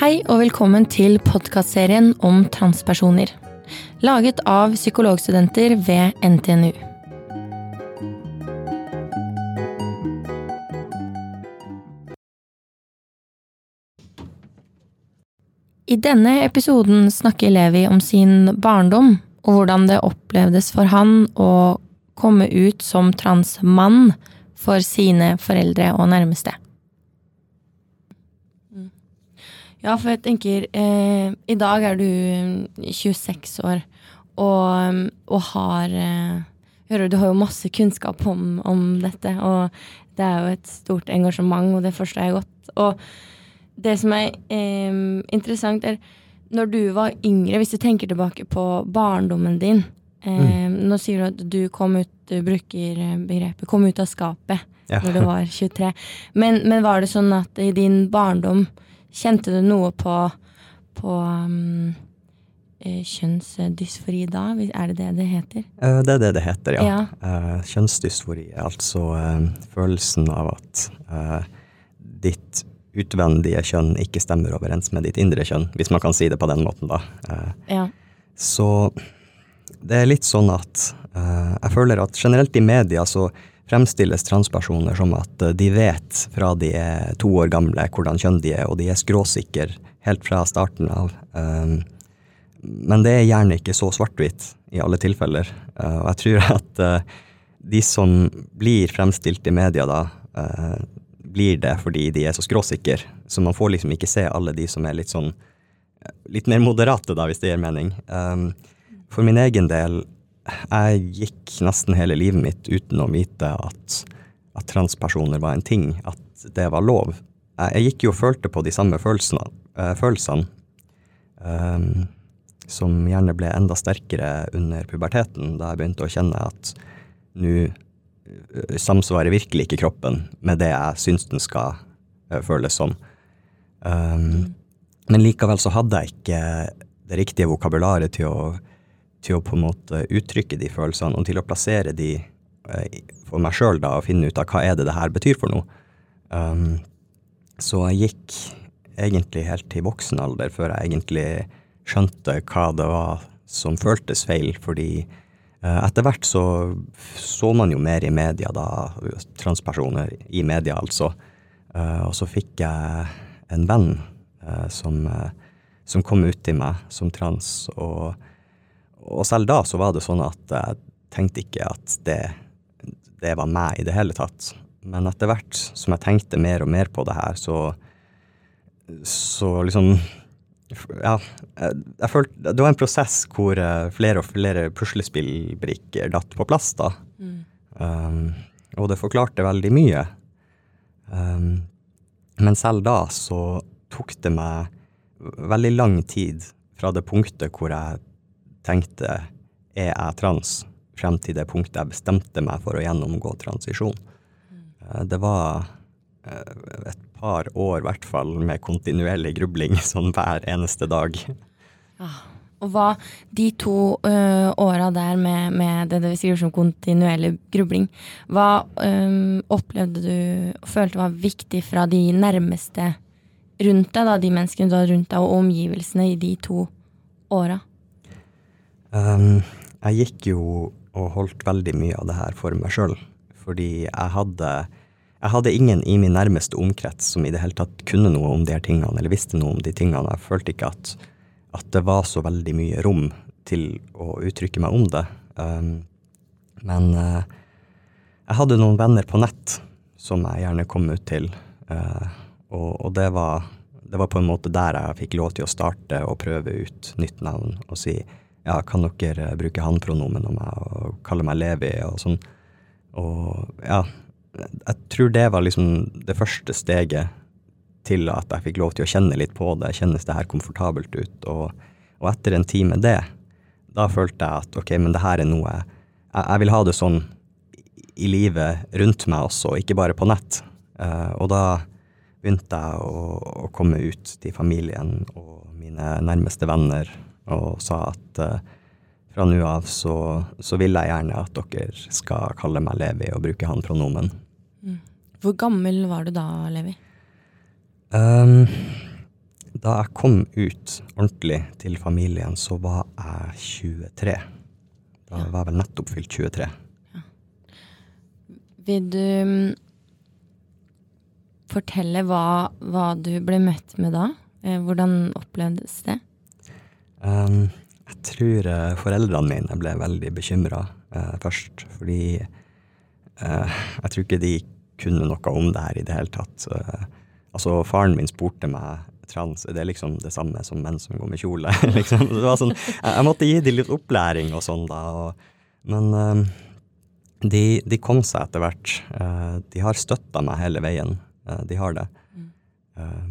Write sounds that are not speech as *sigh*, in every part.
Hei og velkommen til podkastserien om transpersoner. Laget av psykologstudenter ved NTNU. I denne episoden snakker Levi om sin barndom, og hvordan det opplevdes for han å komme ut som transmann for sine foreldre og nærmeste. Ja, for jeg tenker eh, I dag er du 26 år og, og har eh, Hører du, du har jo masse kunnskap om, om, dette, og det er jo et stort engasjement, og det forstår jeg godt. Og det som er eh, interessant, er når du var yngre, hvis du tenker tilbake på barndommen din mm. Nå sier du at du kom ut, du bruker begrepet 'kom ut av skapet' ja. når du var 23. Men, men var det sånn at i din barndom Kjente du noe på, på um, kjønnsdysfori da? Er det det det heter? Eh, det er det det heter, ja. ja. Kjønnsdysfori er altså følelsen av at ditt utvendige kjønn ikke stemmer overens med ditt indre kjønn, hvis man kan si det på den måten, da. Ja. Så det er litt sånn at jeg føler at generelt i media så fremstilles transpersoner som at eh, de vet fra de er to år gamle hvordan kjønn de er, og de er skråsikre helt fra starten av. Men det er gjerne ikke så svart-hvitt i alle tilfeller. Og jeg tror at de som blir fremstilt i media da, blir det fordi de er så skråsikre. Så man får liksom ikke se alle de som er litt sånn litt mer moderate, da, hvis det gir mening. Um, for min egen del jeg gikk nesten hele livet mitt uten å vite at, at transpersoner var en ting, at det var lov. Jeg, jeg gikk jo og følte på de samme følelsene, uh, følelsene um, som gjerne ble enda sterkere under puberteten, da jeg begynte å kjenne at nå samsvarer virkelig ikke kroppen med det jeg syns den skal uh, føles som. Um, men likevel så hadde jeg ikke det riktige vokabularet til å til å på en måte uttrykke de følelsene, og til å plassere de eh, for meg sjøl, da, og finne ut av hva er det det her betyr for noe. Um, så jeg gikk egentlig helt til voksen alder før jeg egentlig skjønte hva det var som føltes feil, fordi etter hvert så så man jo mer i media da, transpersoner i media altså, uh, og så fikk jeg en venn uh, som, som kom ut til meg som trans, og og selv da så var det sånn at jeg tenkte ikke at det, det var meg i det hele tatt. Men etter hvert som jeg tenkte mer og mer på det her, så, så liksom Ja, jeg, jeg følte Det var en prosess hvor eh, flere og flere puslespillbrikker datt på plass, da. Mm. Um, og det forklarte veldig mye. Um, men selv da så tok det meg veldig lang tid fra det punktet hvor jeg tenkte er jeg trans, frem til det punktet jeg bestemte meg for å gjennomgå transisjon. Mm. Det var eh, et par år, i hvert fall, med kontinuerlig grubling *laughs* sånn hver eneste dag. Ja. Og hva de to uh, åra der med, med, det du skriver som kontinuerlig grubling, hva um, opplevde du og følte var viktig fra de nærmeste rundt deg, da, de menneskene du har rundt deg, og omgivelsene i de to åra? Um, jeg gikk jo og holdt veldig mye av det her for meg sjøl, fordi jeg hadde, jeg hadde ingen i min nærmeste omkrets som i det hele tatt kunne noe om de her tingene, eller visste noe om de tingene. Jeg følte ikke at, at det var så veldig mye rom til å uttrykke meg om det. Um, men uh, jeg hadde noen venner på nett som jeg gjerne kom ut til, uh, og, og det, var, det var på en måte der jeg fikk lov til å starte og prøve ut nytt navn og si ja, kan dere bruke han-pronomen om meg og kalle meg Levi og sånn. Og ja, jeg tror det var liksom det første steget til at jeg fikk lov til å kjenne litt på det. Kjennes det her komfortabelt ut? Og, og etter en tid med det, da følte jeg at ok, men det her er noe jeg, jeg vil ha det sånn i livet rundt meg også, ikke bare på nett. Uh, og da begynte jeg å, å komme ut til familien og mine nærmeste venner og sa at uh, fra nå av så, så, vil jeg gjerne at dere skal kalle meg Levi og bruke han pronomen. Mm. Hvor gammel var du da, Levi? Um, da jeg kom ut ordentlig til familien, så var jeg 23. Da ja. var jeg vel nettopp fylt 23. Ja. Vil du mm, fortelle hva, hva, du ble møtt med da? Eh, hvordan opplevdes det? Um, jeg tror uh, foreldrene mine ble veldig bekymra eh, først, fordi eh, jeg tror ikke de kunne noe om det her i det hele tatt. altså, faren min spurte meg trans, er det liksom det samme som menn som går med kjole? *laughs* liksom. det var sånn, jeg, jeg, måtte gi dem litt opplæring og sånn, da. Og, men de, de, kom seg etter hvert. de har støtta meg hele veien. de har det. Mm.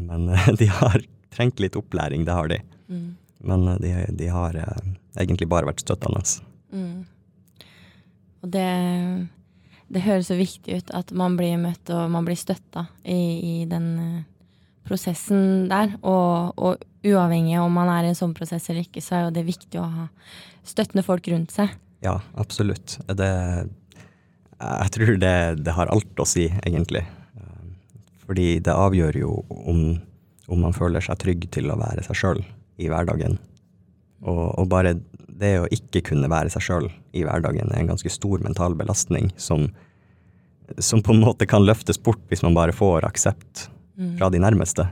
men *laughs* de har trengt litt opplæring, det har de. Mm. Men eh, de, de har eh, egentlig bare vært støttende. Mm. Og det, det høres så viktig ut at man blir møtt og man blir støtta i, i, den eh, prosessen der. Og, og, uavhengig om man er i en sånn prosess eller ikke, så er jo det viktig å ha støttende folk rundt seg. Ja, absolutt. Det, jeg tror det, det har alt å si, egentlig. Fordi det avgjør jo om om man føler seg trygg til å være seg sjøl i hverdagen. Og, og, bare det å ikke kunne være seg sjøl i hverdagen er en ganske stor mental belastning som, som, på en måte kan løftes bort hvis man bare får aksept fra de nærmeste.